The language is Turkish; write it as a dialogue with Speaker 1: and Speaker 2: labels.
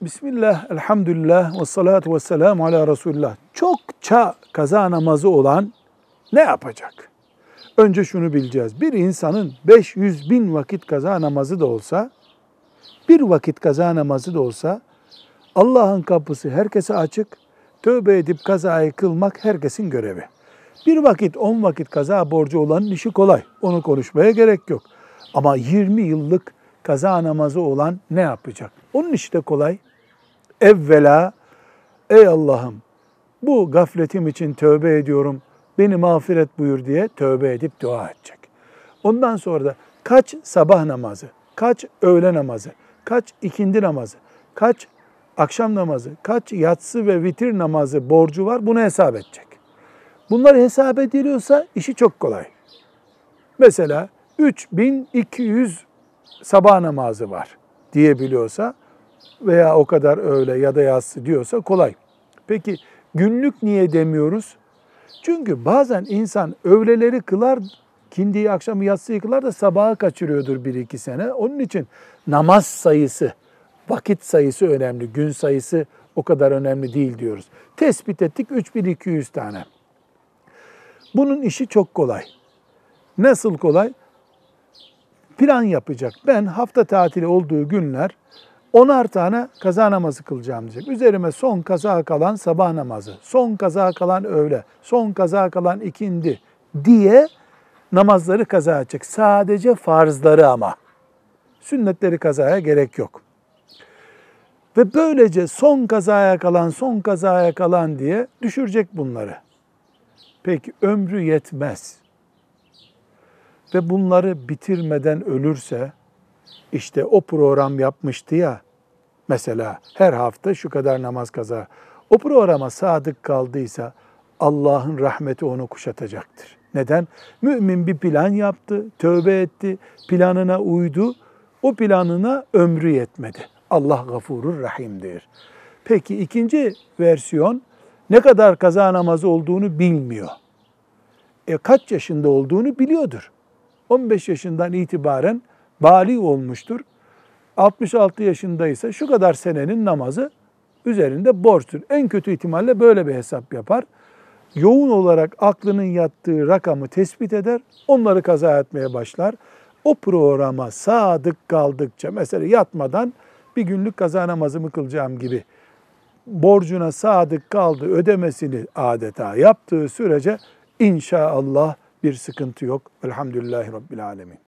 Speaker 1: Bismillah, elhamdülillah ve salatu ve selamu ala Resulullah. Çokça kaza namazı olan ne yapacak? Önce şunu bileceğiz. Bir insanın 500 bin vakit kaza namazı da olsa, bir vakit kaza namazı da olsa, Allah'ın kapısı herkese açık, tövbe edip kazayı kılmak herkesin görevi. Bir vakit, on vakit kaza borcu olanın işi kolay. Onu konuşmaya gerek yok. Ama 20 yıllık kaza namazı olan ne yapacak? Onun işi de kolay. Evvela, ey Allah'ım bu gafletim için tövbe ediyorum, beni mağfiret buyur diye tövbe edip dua edecek. Ondan sonra da kaç sabah namazı, kaç öğle namazı, kaç ikindi namazı, kaç akşam namazı, kaç yatsı ve vitir namazı borcu var bunu hesap edecek. Bunlar hesap ediliyorsa işi çok kolay. Mesela 3200 sabah namazı var diyebiliyorsa veya o kadar öğle ya da yatsı diyorsa kolay. Peki günlük niye demiyoruz? Çünkü bazen insan öğleleri kılar, kindiyi akşamı yatsıyı kılar da sabaha kaçırıyordur bir iki sene. Onun için namaz sayısı, vakit sayısı önemli, gün sayısı o kadar önemli değil diyoruz. Tespit ettik 3200 tane. Bunun işi çok kolay. Nasıl kolay? Plan yapacak. Ben hafta tatili olduğu günler onar tane kaza namazı kılacağım diyecek. Üzerime son kaza kalan sabah namazı, son kaza kalan öğle, son kaza kalan ikindi diye namazları kaza edecek. Sadece farzları ama. Sünnetleri kazaya gerek yok. Ve böylece son kazaya kalan, son kazaya kalan diye düşürecek bunları. Peki ömrü yetmez. Ve bunları bitirmeden ölürse, işte o program yapmıştı ya, mesela her hafta şu kadar namaz kaza. O programa sadık kaldıysa Allah'ın rahmeti onu kuşatacaktır. Neden? Mümin bir plan yaptı, tövbe etti, planına uydu. O planına ömrü yetmedi. Allah gafurur rahimdir. Peki ikinci versiyon ne kadar kaza namazı olduğunu bilmiyor. E kaç yaşında olduğunu biliyordur. 15 yaşından itibaren bali olmuştur. 66 yaşındaysa şu kadar senenin namazı üzerinde borçtur. En kötü ihtimalle böyle bir hesap yapar. Yoğun olarak aklının yattığı rakamı tespit eder, onları kaza etmeye başlar. O programa sadık kaldıkça, mesela yatmadan bir günlük kaza namazımı kılacağım gibi borcuna sadık kaldı, ödemesini adeta yaptığı sürece inşallah bir sıkıntı yok. Elhamdülillahi Rabbil Alemin.